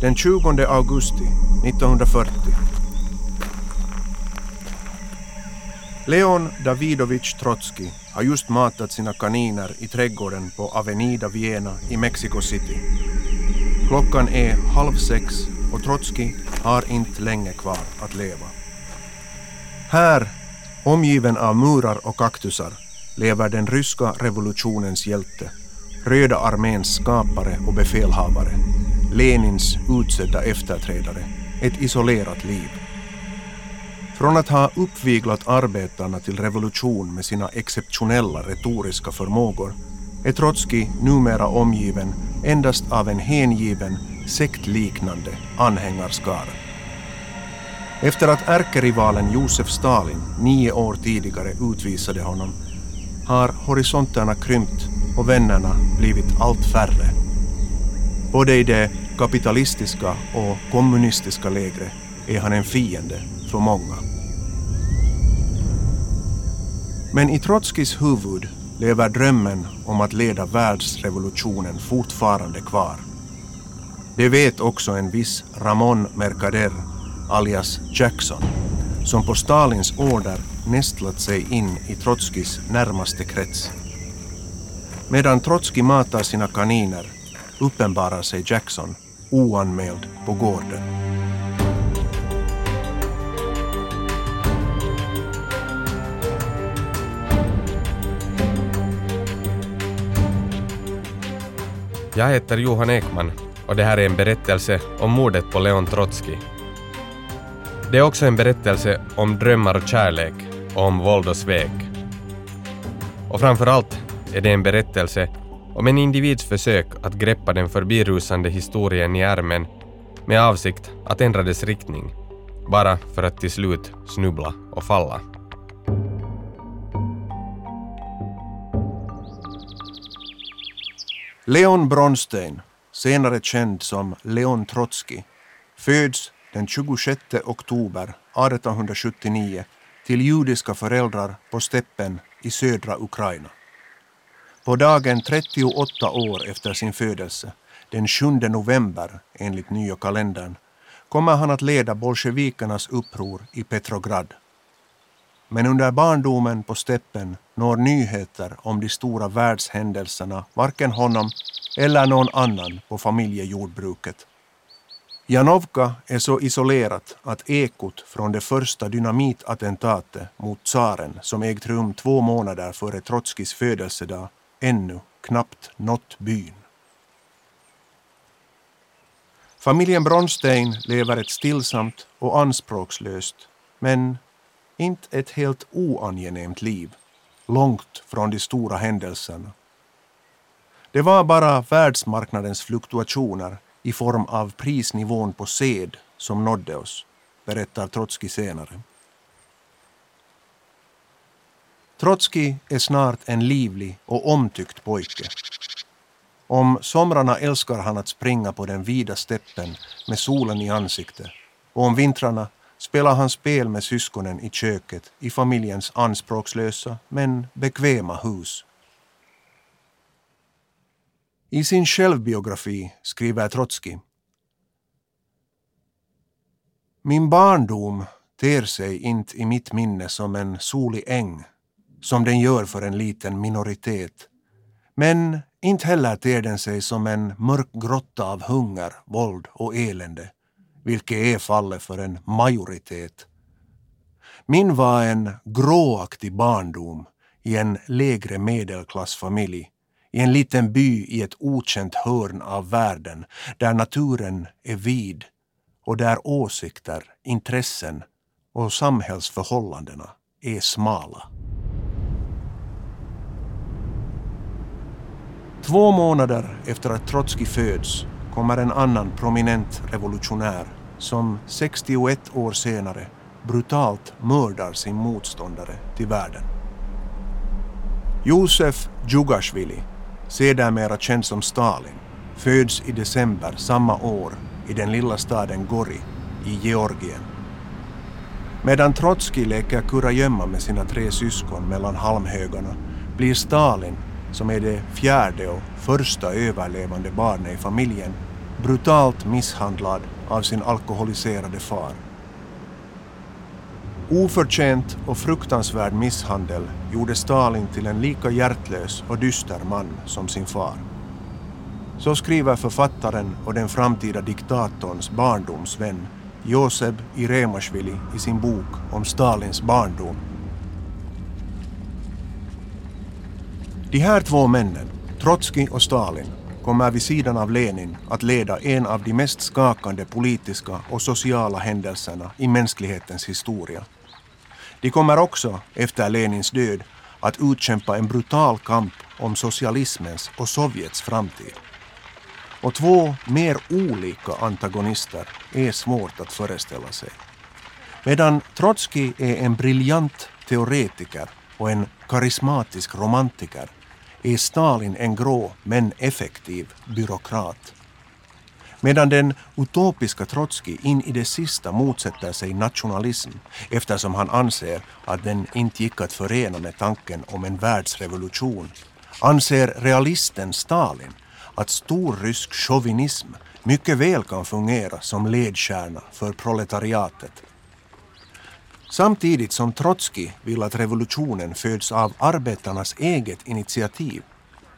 Den 20 augusti 1940. Leon Davidovich Trotsky har just matat sina kaniner i trädgården på Avenida Viena i Mexico City. Klockan är halv sex och Trotsky har inte länge kvar att leva. Här, omgiven av murar och kaktusar, lever den ryska revolutionens hjälte, Röda arméns skapare och befälhavare, Lenins utsedda efterträdare, ett isolerat liv. Från att ha uppviglat arbetarna till revolution med sina exceptionella retoriska förmågor är Trotskij numera omgiven endast av en hängiven, sektliknande anhängarskara. Efter att ärkerivalen Josef Stalin nio år tidigare utvisade honom har horisonterna krympt och vännerna blivit allt färre. Både i det kapitalistiska och kommunistiska lägret är han en fiende för många. Men i Trotskijs huvud lever drömmen om att leda världsrevolutionen fortfarande kvar. Det vet också en viss Ramon Mercader, alias Jackson, som på Stalins order nästlat sig in i Trotskijs närmaste krets. Medan Trotskij matar sina kaniner uppenbarar sig Jackson oanmäld på gården. Jag heter Johan Ekman och det här är en berättelse om mordet på Leon Trotsky. Det är också en berättelse om drömmar och kärlek och om våld och svek. Och framför allt är det en berättelse om en individs försök att greppa den förbirusande historien i ärmen med avsikt att ändra dess riktning, bara för att till slut snubbla och falla. Leon Bronstein, senare känd som Leon Trotsky, föds den 26 oktober 1879 till judiska föräldrar på steppen i södra Ukraina. På dagen 38 år efter sin födelse, den 7 november enligt nya kalendern, kommer han att leda bolsjevikernas uppror i Petrograd. Men under barndomen på steppen når nyheter om de stora världshändelserna varken honom eller någon annan på familjejordbruket. Janovka är så isolerat att ekot från det första dynamitattentatet mot tsaren som ägt rum två månader före Trotskijs födelsedag ännu knappt nått byn. Familjen Bronstein lever ett stillsamt och anspråkslöst, men inte ett helt oangenämt liv, långt från de stora händelserna. Det var bara världsmarknadens fluktuationer i form av prisnivån på sed som nådde oss, berättar Trotskij senare. Trotskij är snart en livlig och omtyckt pojke. Om somrarna älskar han att springa på den vida steppen med solen i ansiktet och om vintrarna spelar han spel med syskonen i köket i familjens anspråkslösa men bekväma hus. I sin självbiografi skriver Trotskij Min barndom ter sig inte i mitt minne som en solig äng som den gör för en liten minoritet. Men inte heller ter den sig som en mörk grotta av hunger, våld och elände, vilket är fallet för en majoritet. Min var en gråaktig barndom i en lägre medelklassfamilj i en liten by i ett okänt hörn av världen där naturen är vid och där åsikter, intressen och samhällsförhållandena är smala. Två månader efter att Trotskij föds kommer en annan prominent revolutionär som 61 år senare brutalt mördar sin motståndare till världen. Josef Djugashvili, sedermera känd som Stalin, föds i december samma år i den lilla staden Gori i Georgien. Medan Trotskij leker kurragömma med sina tre syskon mellan halmhögarna blir Stalin som är det fjärde och första överlevande barnet i familjen, brutalt misshandlad av sin alkoholiserade far. Oförtjänt och fruktansvärd misshandel gjorde Stalin till en lika hjärtlös och dyster man som sin far. Så skriver författaren och den framtida diktatorns barndomsvän Joseb Iremashvili i sin bok om Stalins barndom. De här två männen, Trotskij och Stalin, kommer vid sidan av Lenin att leda en av de mest skakande politiska och sociala händelserna i mänsklighetens historia. De kommer också, efter Lenins död, att utkämpa en brutal kamp om socialismens och Sovjets framtid. Och två mer olika antagonister är svårt att föreställa sig. Medan Trotskij är en briljant teoretiker och en karismatisk romantiker är Stalin en grå men effektiv byråkrat. Medan den utopiska Trotskij in i det sista motsätter sig nationalism eftersom han anser att den inte gick att förena med tanken om en världsrevolution anser realisten Stalin att stor rysk chauvinism mycket väl kan fungera som ledstjärna för proletariatet. Samtidigt som Trotskij vill att revolutionen föds av arbetarnas eget initiativ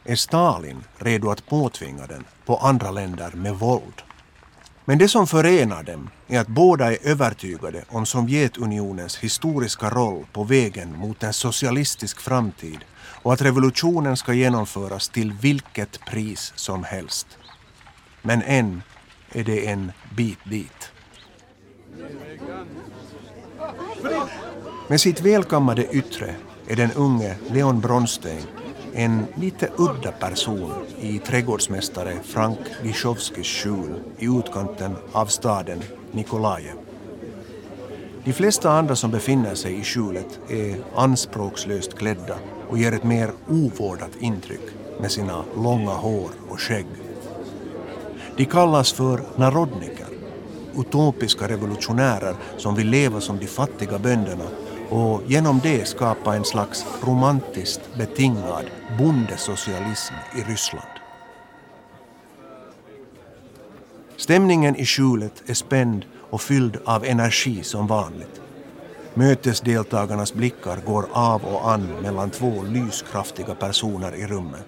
är Stalin redo att påtvinga den på andra länder med våld. Men det som förenar dem är att båda är övertygade om Sovjetunionens historiska roll på vägen mot en socialistisk framtid och att revolutionen ska genomföras till vilket pris som helst. Men än är det en bit dit. Med sitt välkammade yttre är den unge Leon Bronstein en lite udda person i trädgårdsmästare Frank Gishovskis skjul i utkanten av staden Nikolaje. De flesta andra som befinner sig i skjulet är anspråkslöst klädda och ger ett mer ovårdat intryck med sina långa hår och skägg. De kallas för narodniker, utopiska revolutionärer som vill leva som de fattiga bönderna och genom det skapa en slags romantiskt betingad bondesocialism i Ryssland. Stämningen i skjulet är spänd och fylld av energi som vanligt. Mötesdeltagarnas blickar går av och an mellan två lyskraftiga personer i rummet.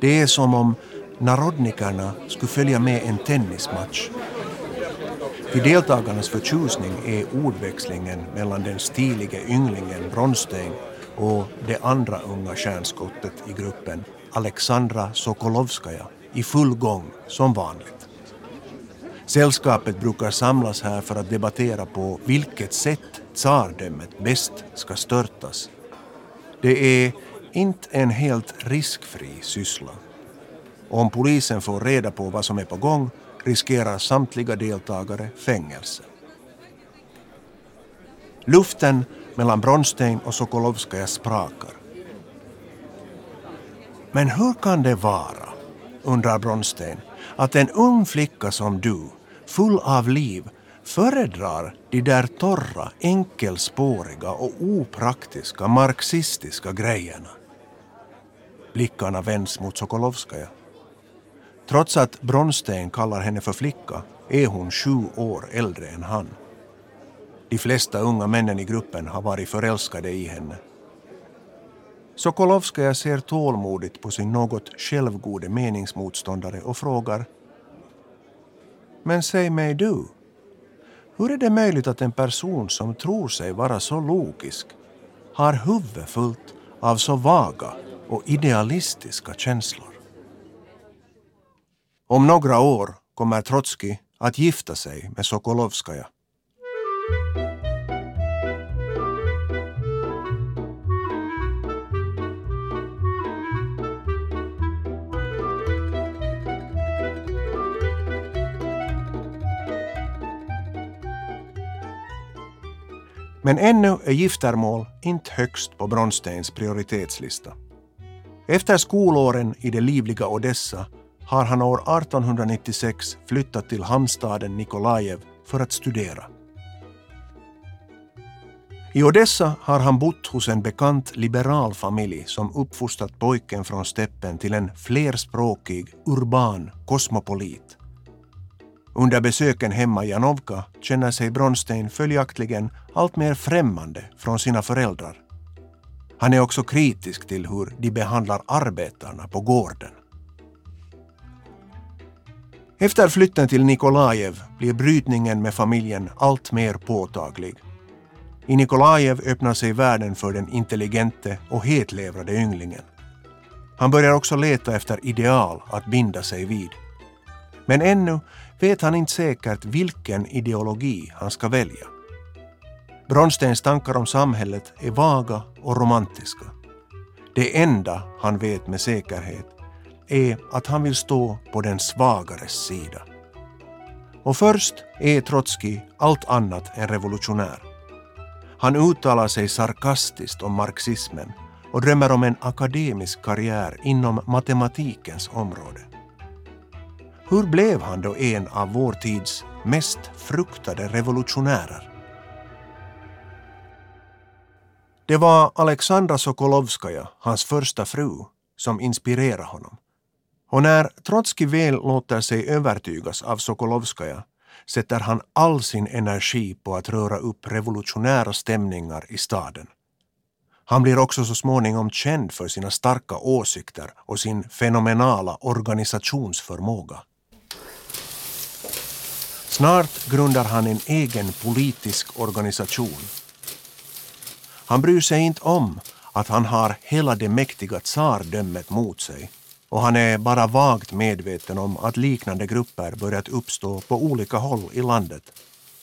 Det är som om narodnikerna skulle följa med en tennismatch till deltagarnas förtjusning är ordväxlingen mellan den stilige ynglingen Bronstein och det andra unga stjärnskottet i gruppen, Alexandra Sokolovskaja, i full gång som vanligt. Sällskapet brukar samlas här för att debattera på vilket sätt tsardömet bäst ska störtas. Det är inte en helt riskfri syssla. Om polisen får reda på vad som är på gång riskerar samtliga deltagare fängelse. Luften mellan Bronstein och Sokolovskaja sprakar. Men hur kan det vara, undrar Bronstein, att en ung flicka som du, full av liv, föredrar de där torra, enkelspåriga och opraktiska marxistiska grejerna? Blickarna vänds mot Sokolovskaja. Trots att Bronsten kallar henne för flicka är hon sju år äldre än han. De flesta unga männen i gruppen har varit förälskade i henne. Sokolovskaja ser tålmodigt på sin något självgode meningsmotståndare och frågar Men säg mig du, hur är det möjligt att en person som tror sig vara så logisk har huvudet fullt av så vaga och idealistiska känslor? Om några år kommer Trotskij att gifta sig med Sokolovskaja. Men ännu är giftermål inte högst på Bronsteins prioritetslista. Efter skolåren i det livliga Odessa har han år 1896 flyttat till hamnstaden Nikolajev för att studera. I Odessa har han bott hos en bekant liberal familj som uppfostrat pojken från steppen till en flerspråkig, urban kosmopolit Under besöken hemma i Janovka känner sig Bronstein följaktligen allt mer främmande från sina föräldrar. Han är också kritisk till hur de behandlar arbetarna på gården. Efter flytten till Nikolajev blir brytningen med familjen allt mer påtaglig. I Nikolajev öppnar sig världen för den intelligente och hetlevrade ynglingen. Han börjar också leta efter ideal att binda sig vid. Men ännu vet han inte säkert vilken ideologi han ska välja. Bronstens tankar om samhället är vaga och romantiska. Det enda han vet med säkerhet är att han vill stå på den svagares sida. Och först är Trotskij allt annat än revolutionär. Han uttalar sig sarkastiskt om marxismen och drömmer om en akademisk karriär inom matematikens område. Hur blev han då en av vår tids mest fruktade revolutionärer? Det var Alexandra Sokolovskaja, hans första fru, som inspirerade honom. Och när Trotskij väl låter sig övertygas av Sokolovskaja sätter han all sin energi på att röra upp revolutionära stämningar i staden. Han blir också så småningom känd för sina starka åsikter och sin fenomenala organisationsförmåga. Snart grundar han en egen politisk organisation. Han bryr sig inte om att han har hela det mäktiga tsardömet mot sig och han är bara vagt medveten om att liknande grupper börjat uppstå på olika håll i landet.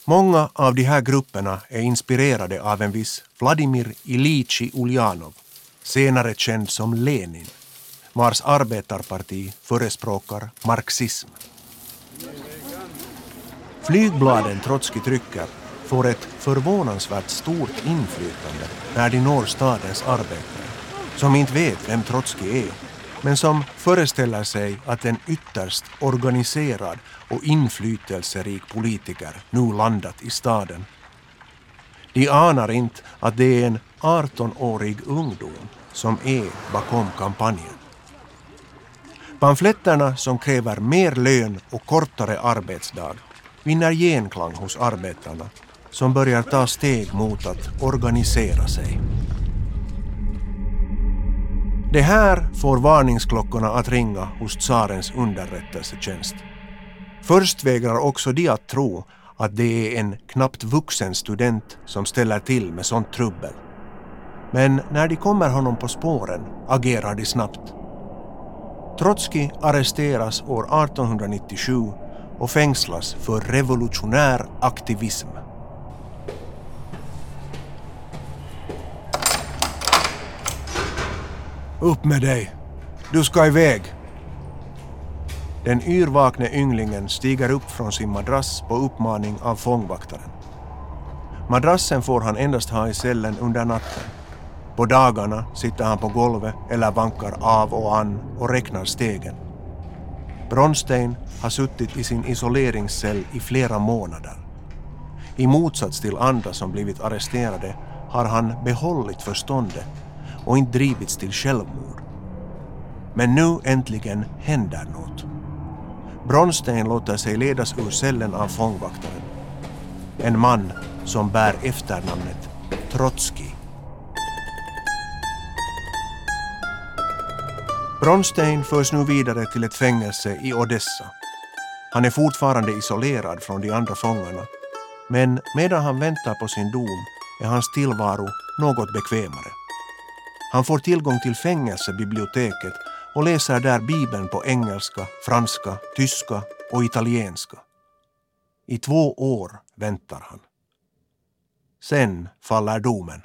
Många av de här grupperna är inspirerade av en viss Vladimir Ilitji Uljanov, senare känd som Lenin, vars arbetarparti förespråkar marxism. Flygbladen Trotskij trycker får ett förvånansvärt stort inflytande när de når stadens arbetare, som inte vet vem Trotskij är men som föreställer sig att en ytterst organiserad och inflytelserik politiker nu landat i staden. De anar inte att det är en 18-årig ungdom som är bakom kampanjen. Pamfletterna som kräver mer lön och kortare arbetsdag vinner genklang hos arbetarna som börjar ta steg mot att organisera sig. Det här får varningsklockorna att ringa hos tsarens underrättelsetjänst. Först vägrar också de att tro att det är en knappt vuxen student som ställer till med sånt trubbel. Men när de kommer honom på spåren agerar de snabbt. Trotskij arresteras år 1897 och fängslas för revolutionär aktivism. Upp med dig! Du ska iväg! Den yrvakne ynglingen stiger upp från sin madrass på uppmaning av fångvaktaren. Madrassen får han endast ha i cellen under natten. På dagarna sitter han på golvet eller vankar av och an och räknar stegen. Bronstein har suttit i sin isoleringscell i flera månader. I motsats till andra som blivit arresterade har han behållit förståndet och inte drivits till självmord. Men nu äntligen händer något. Bronstein låter sig ledas ur cellen av fångvaktaren. En man som bär efternamnet Trotskij. Bronstein förs nu vidare till ett fängelse i Odessa. Han är fortfarande isolerad från de andra fångarna. Men medan han väntar på sin dom är hans tillvaro något bekvämare. Han får tillgång till fängelsebiblioteket och läser där Bibeln på engelska, franska, tyska och italienska. I två år väntar han. Sen faller domen.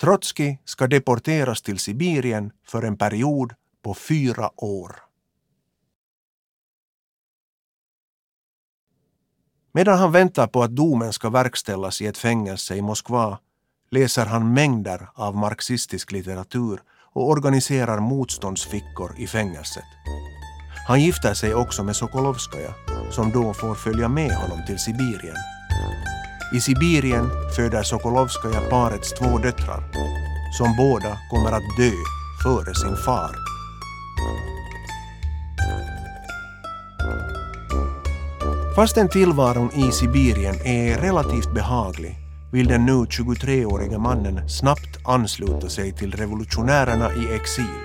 Trotskij ska deporteras till Sibirien för en period på fyra år. Medan han väntar på att domen ska verkställas i ett fängelse i Moskva läser han mängder av marxistisk litteratur och organiserar motståndsfickor i fängelset. Han gifter sig också med Sokolovskaja som då får följa med honom till Sibirien. I Sibirien föder Sokolovskaja parets två döttrar som båda kommer att dö före sin far. Fastän tillvaron i Sibirien är relativt behaglig vill den nu 23-årige mannen snabbt ansluta sig till revolutionärerna i exil.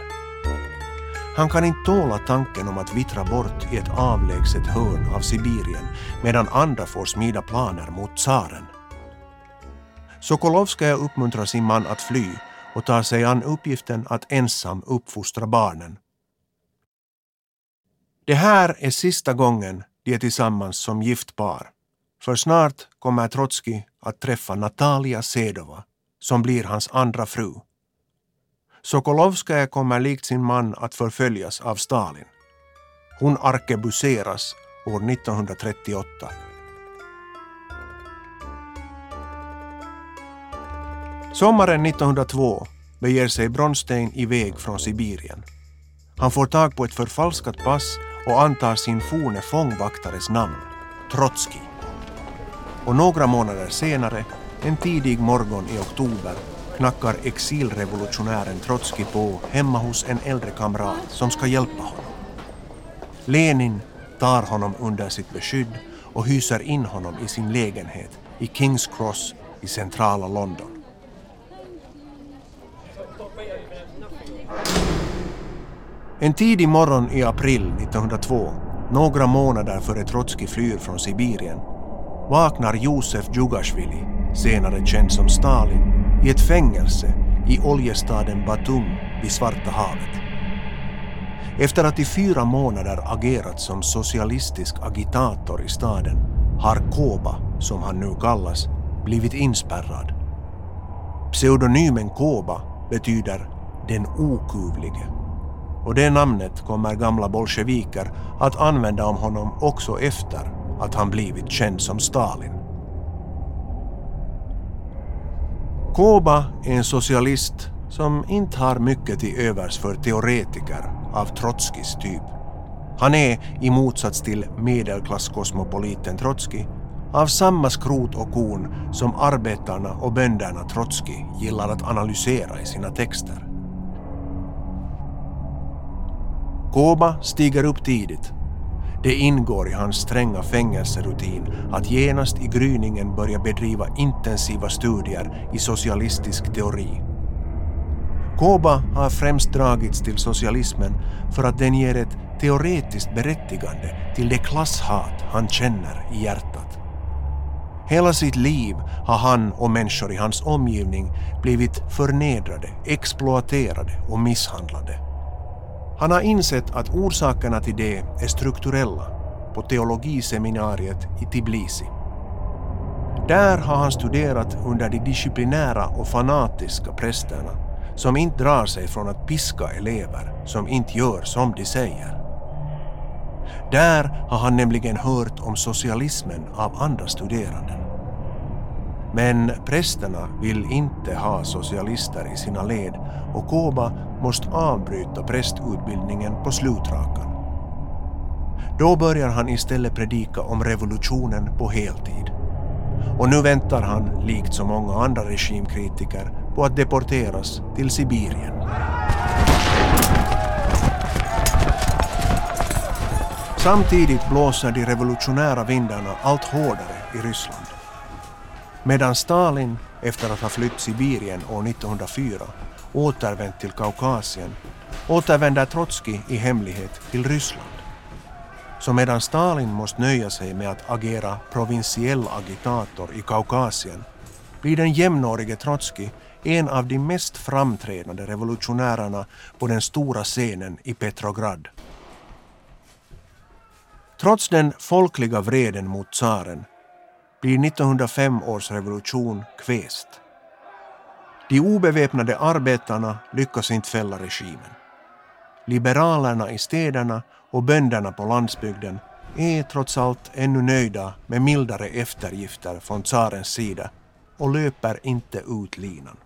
Han kan inte tåla tanken om att vittra bort i ett avlägset hörn av Sibirien medan andra får smida planer mot tsaren. Sokolovskaja uppmuntrar sin man att fly och tar sig an uppgiften att ensam uppfostra barnen. Det här är sista gången de är tillsammans som gift par. För snart kommer Trotskij att träffa Natalia Sedova som blir hans andra fru. Sokolovskaja kommer likt sin man att förföljas av Stalin. Hon arkebuseras år 1938. Sommaren 1902 beger sig Bronstein iväg från Sibirien. Han får tag på ett förfalskat pass och antar sin forne fångvaktares namn, Trotskij. Och några månader senare, en tidig morgon i oktober, knackar exilrevolutionären Trotskij på hemma hos en äldre kamrat som ska hjälpa honom. Lenin tar honom under sitt beskydd och hyser in honom i sin lägenhet i Kings Cross i centrala London. En tidig morgon i april 1902, några månader före Trotskij flyr från Sibirien, vaknar Josef Djugashvili, senare känd som Stalin, i ett fängelse i oljestaden Batum vid Svarta havet. Efter att i fyra månader agerat som socialistisk agitator i staden har Koba, som han nu kallas, blivit inspärrad. Pseudonymen Koba betyder den okuvlige och det namnet kommer gamla bolsjeviker att använda om honom också efter att han blivit känd som Stalin. Koba är en socialist som inte har mycket till övers för teoretiker av Trotskijs typ. Han är, i motsats till medelklasskosmopoliten Trotskij, av samma skrot och korn som arbetarna och bönderna Trotskij gillar att analysera i sina texter. Koba stiger upp tidigt. Det ingår i hans stränga fängelserutin att genast i gryningen börja bedriva intensiva studier i socialistisk teori. Koba har främst dragits till socialismen för att den ger ett teoretiskt berättigande till det klasshat han känner i hjärtat. Hela sitt liv har han och människor i hans omgivning blivit förnedrade, exploaterade och misshandlade. Han har insett att orsakerna till det är strukturella på teologiseminariet i Tbilisi. Där har han studerat under de disciplinära och fanatiska prästerna som inte drar sig från att piska elever som inte gör som de säger. Där har han nämligen hört om socialismen av andra studeranden. Men prästerna vill inte ha socialister i sina led och Koba måste avbryta prästutbildningen på slutrakan. Då börjar han istället predika om revolutionen på heltid. Och nu väntar han, likt så många andra regimkritiker, på att deporteras till Sibirien. Samtidigt blåser de revolutionära vindarna allt hårdare i Ryssland. Medan Stalin, efter att ha flytt Sibirien år 1904, återvänt till Kaukasien återvänder Trotskij i hemlighet till Ryssland. Så medan Stalin måste nöja sig med att agera provinsiell agitator i Kaukasien blir den jämnårige Trotskij en av de mest framträdande revolutionärerna på den stora scenen i Petrograd. Trots den folkliga vreden mot tsaren blir 1905 års revolution kväst. De obeväpnade arbetarna lyckas inte fälla regimen. Liberalerna i städerna och bönderna på landsbygden är trots allt ännu nöjda med mildare eftergifter från tsarens sida och löper inte ut linan.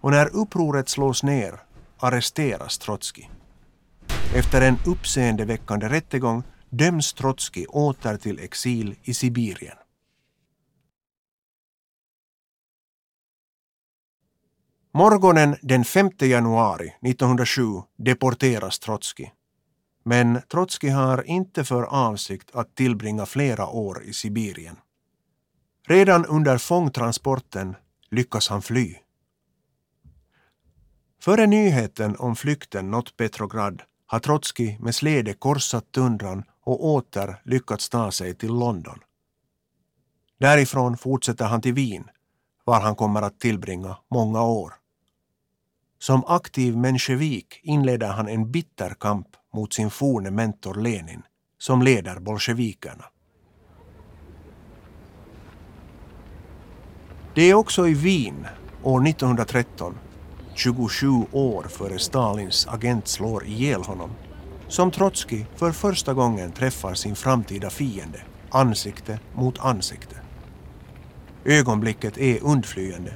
Och när upproret slås ner arresteras Trotskij. Efter en uppseendeväckande rättegång döms Trotskij åter till exil i Sibirien. Morgonen den 5 januari 1907 deporteras Trotskij. Men Trotskij har inte för avsikt att tillbringa flera år i Sibirien. Redan under fångtransporten lyckas han fly. Före nyheten om flykten nått Petrograd har Trotskij med släde korsat tundran och åter lyckats ta sig till London. Därifrån fortsätter han till Wien, var han kommer att tillbringa många år. Som aktiv menshevik inleder han en bitter kamp mot sin forne mentor Lenin, som leder bolsjevikerna. Det är också i Wien år 1913, 27 år före Stalins agent slår ihjäl honom, som Trotskij för första gången träffar sin framtida fiende, ansikte mot ansikte. Ögonblicket är undflyende,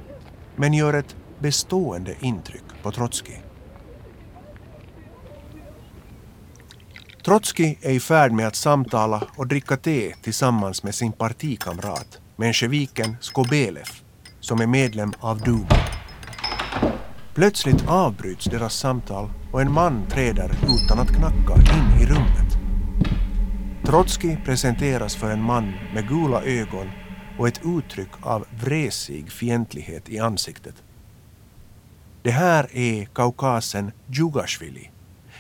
men gör ett bestående intryck på Trotskij. Trotskij är i färd med att samtala och dricka te tillsammans med sin partikamrat, mensjeviken Skobelev, som är medlem av Duma. Plötsligt avbryts deras samtal och en man träder utan att knacka in i rummet. Trotskij presenteras för en man med gula ögon och ett uttryck av vresig fientlighet i ansiktet. Det här är kaukasen Djugashvili,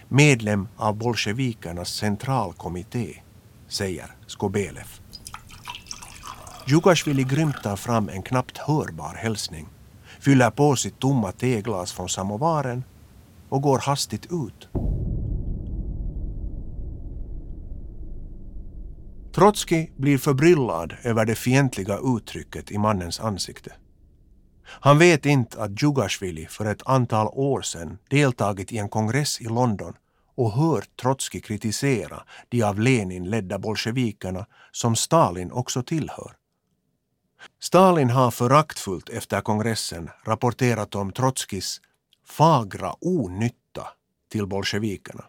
medlem av bolsjevikernas centralkommitté, säger Skobelev. Djugashvili grymtar fram en knappt hörbar hälsning, fyller på sitt tomma teglas från samovaren och går hastigt ut. Trotskij blir förbryllad över det fientliga uttrycket i mannens ansikte. Han vet inte att Djugashvili för ett antal år sedan deltagit i en kongress i London och hört Trotskij kritisera de av Lenin ledda bolsjevikerna som Stalin också tillhör. Stalin har föraktfullt efter kongressen rapporterat om Trotskijs fagra onytta till bolsjevikerna.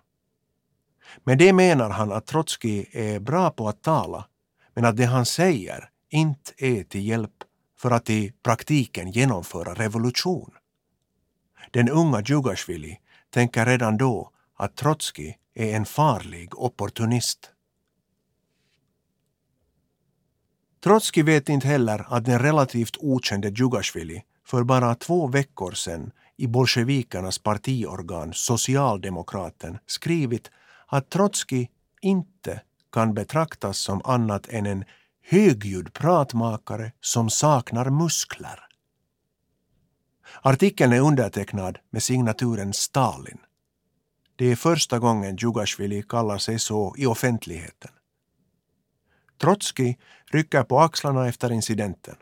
Med det menar han att Trotskij är bra på att tala men att det han säger inte är till hjälp för att i praktiken genomföra revolution. Den unga Djugashvili tänker redan då att Trotskij är en farlig opportunist. Trotskij vet inte heller att den relativt okände Djugashvili för bara två veckor sedan i bolsjevikernas partiorgan Socialdemokraten skrivit att Trotskij inte kan betraktas som annat än en högljudd pratmakare som saknar muskler. Artikeln är undertecknad med signaturen Stalin. Det är första gången Djugashvili kallar sig så i offentligheten. Trotskij rycker på axlarna efter incidenten.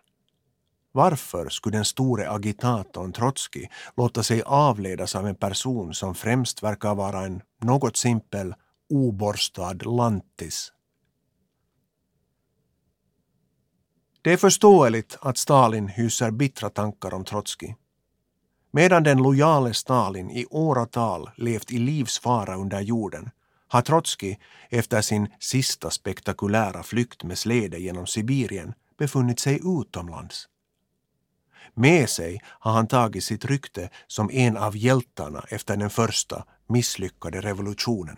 Varför skulle den store agitatorn Trotskij låta sig avledas av en person som främst verkar vara en något simpel, oborstad lantis? Det är förståeligt att Stalin hyser bittra tankar om Trotskij. Medan den lojale Stalin i åratal levt i livsfara under jorden har Trotskij efter sin sista spektakulära flykt med släde genom Sibirien befunnit sig utomlands. Med sig har han tagit sitt rykte som en av hjältarna efter den första misslyckade revolutionen.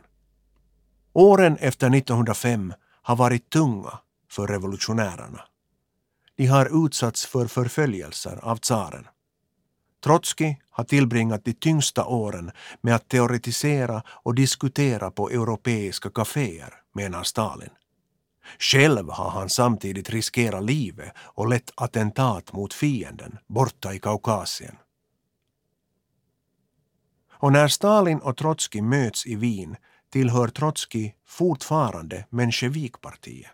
Åren efter 1905 har varit tunga för revolutionärerna. De har utsatts för förföljelser av tsaren. Trotskij har tillbringat de tyngsta åren med att teoretisera och diskutera på europeiska kaféer, menar Stalin. Själv har han samtidigt riskerat livet och lett attentat mot fienden borta i Kaukasien. Och när Stalin och Trotskij möts i Wien tillhör Trotskij fortfarande mensjevikpartiet.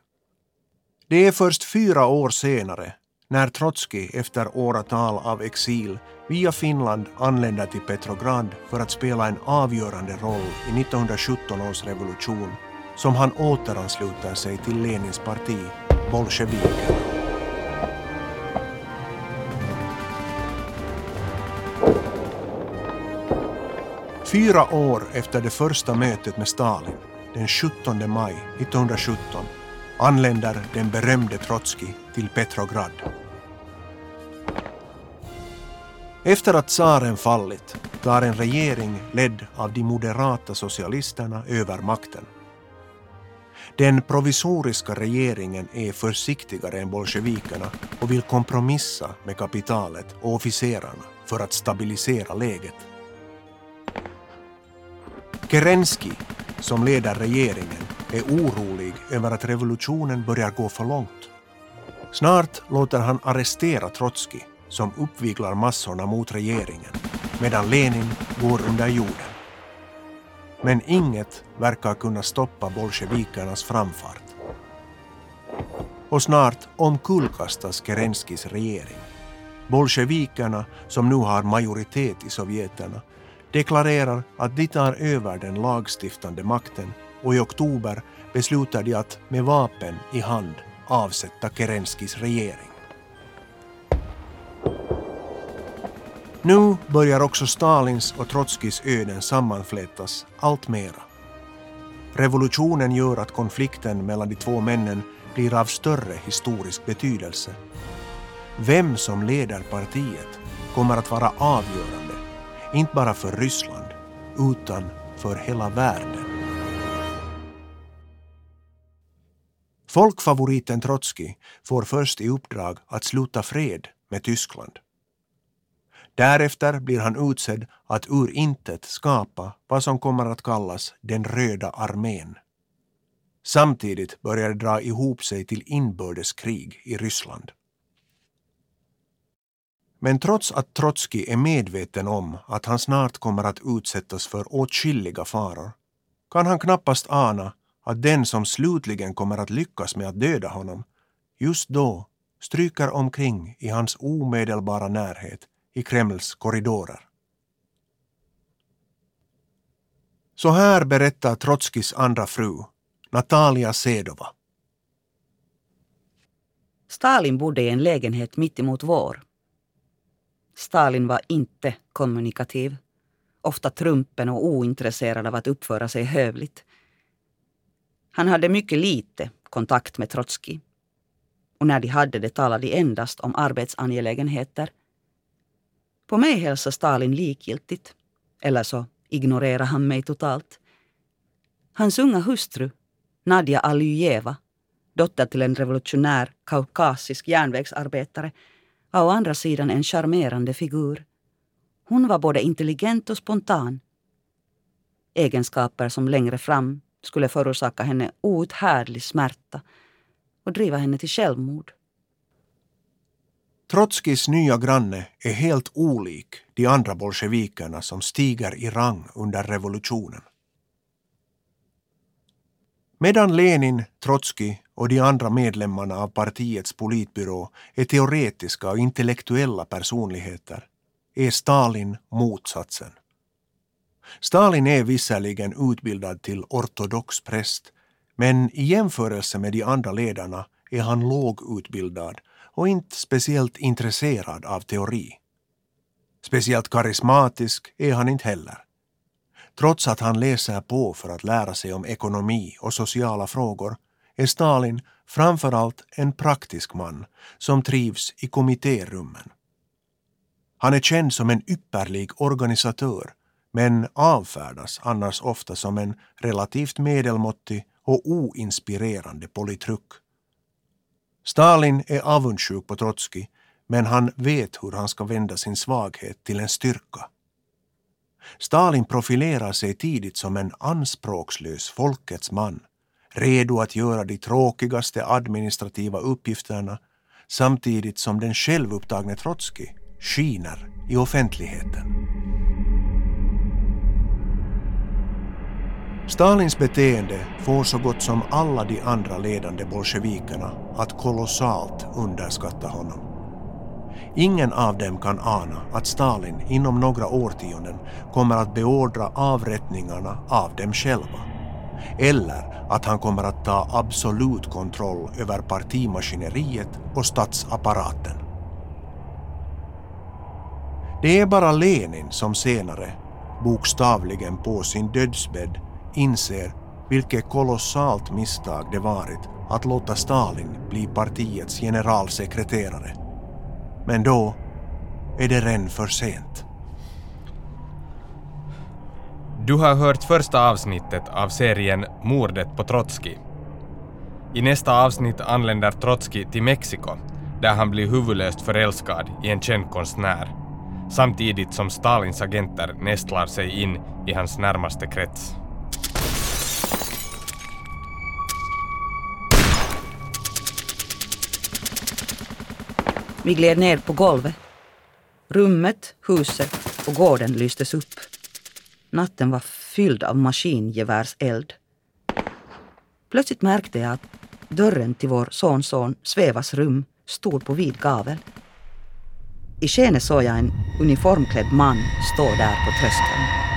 Det är först fyra år senare, när Trotskij efter åratal av exil via Finland anländer till Petrograd för att spela en avgörande roll i 1917 års revolution, som han återansluter sig till Lenins parti, bolsjevikerna. Fyra år efter det första mötet med Stalin, den 17 maj 1917, anländer den berömde Trotskij till Petrograd. Efter att tsaren fallit tar en regering ledd av de moderata socialisterna över makten. Den provisoriska regeringen är försiktigare än bolsjevikerna och vill kompromissa med kapitalet och officerarna för att stabilisera läget. Kerensky, som leder regeringen, är orolig över att revolutionen börjar gå för långt. Snart låter han arrestera Trotskij som uppviglar massorna mot regeringen medan Lenin går under jorden. Men inget verkar kunna stoppa bolsjevikernas framfart. Och snart omkullkastas Kerenskis regering. Bolsjevikerna, som nu har majoritet i Sovjeterna, deklarerar att de tar över den lagstiftande makten och i oktober beslutar de att med vapen i hand avsätta Kerenskis regering. Nu börjar också Stalins och Trotskijs öden sammanflätas allt mera. Revolutionen gör att konflikten mellan de två männen blir av större historisk betydelse. Vem som leder partiet kommer att vara avgörande, inte bara för Ryssland, utan för hela världen. Folkfavoriten Trotskij får först i uppdrag att sluta fred med Tyskland. Därefter blir han utsedd att ur intet skapa vad som kommer att kallas den röda armén. Samtidigt börjar det dra ihop sig till inbördeskrig i Ryssland. Men trots att Trotskij är medveten om att han snart kommer att utsättas för åtskilliga faror kan han knappast ana att den som slutligen kommer att lyckas med att döda honom just då stryker omkring i hans omedelbara närhet i Kremls korridorer. Så här berättar Trotskis andra fru, Natalia Sedova. Stalin bodde i en lägenhet mitt emot vår. Stalin var inte kommunikativ. Ofta trumpen och ointresserad av att uppföra sig hövligt. Han hade mycket lite kontakt med Trotskij. Och när de hade det talade de endast om arbetsangelägenheter på mig hälsar Stalin likgiltigt. Eller så ignorerar han mig totalt. Hans unga hustru, Nadja Alyjeva, dotter till en revolutionär kaukasisk järnvägsarbetare, var å andra sidan en charmerande figur. Hon var både intelligent och spontan. Egenskaper som längre fram skulle förorsaka henne outhärdlig smärta och driva henne till självmord. Trotskijs nya granne är helt olik de andra bolsjevikerna som stiger i rang under revolutionen. Medan Lenin, Trotskij och de andra medlemmarna av partiets politbyrå är teoretiska och intellektuella personligheter är Stalin motsatsen. Stalin är visserligen utbildad till ortodox präst men i jämförelse med de andra ledarna är han lågutbildad och inte speciellt intresserad av teori. Speciellt karismatisk är han inte heller. Trots att han läser på för att lära sig om ekonomi och sociala frågor är Stalin framförallt en praktisk man som trivs i kommittérummen. Han är känd som en ypperlig organisatör men avfärdas annars ofta som en relativt medelmåttig och oinspirerande politruk. Stalin är avundsjuk på Trotskij men han vet hur han ska vända sin svaghet till en styrka. Stalin profilerar sig tidigt som en anspråkslös folkets man, redo att göra de tråkigaste administrativa uppgifterna samtidigt som den självupptagne Trotskij skiner i offentligheten. Stalins beteende får så gott som alla de andra ledande bolsjevikerna att kolossalt underskatta honom. Ingen av dem kan ana att Stalin inom några årtionden kommer att beordra avrättningarna av dem själva. Eller att han kommer att ta absolut kontroll över partimaskineriet och statsapparaten. Det är bara Lenin som senare, bokstavligen på sin dödsbädd, inser vilket kolossalt misstag det varit att låta Stalin bli partiets generalsekreterare. Men då är det redan för sent. Du har hört första avsnittet av serien Mordet på Trotskij. I nästa avsnitt anländer Trotskij till Mexiko där han blir huvudlöst förälskad i en känd konstnär samtidigt som Stalins agenter nästlar sig in i hans närmaste krets. Vi gled ner på golvet. Rummet, huset och gården lystes upp. Natten var fylld av maskingevärseld. Plötsligt märkte jag att dörren till vår sonson Svevas rum stod på vid gavel. I skenet såg jag en uniformklädd man stå där på tröskeln.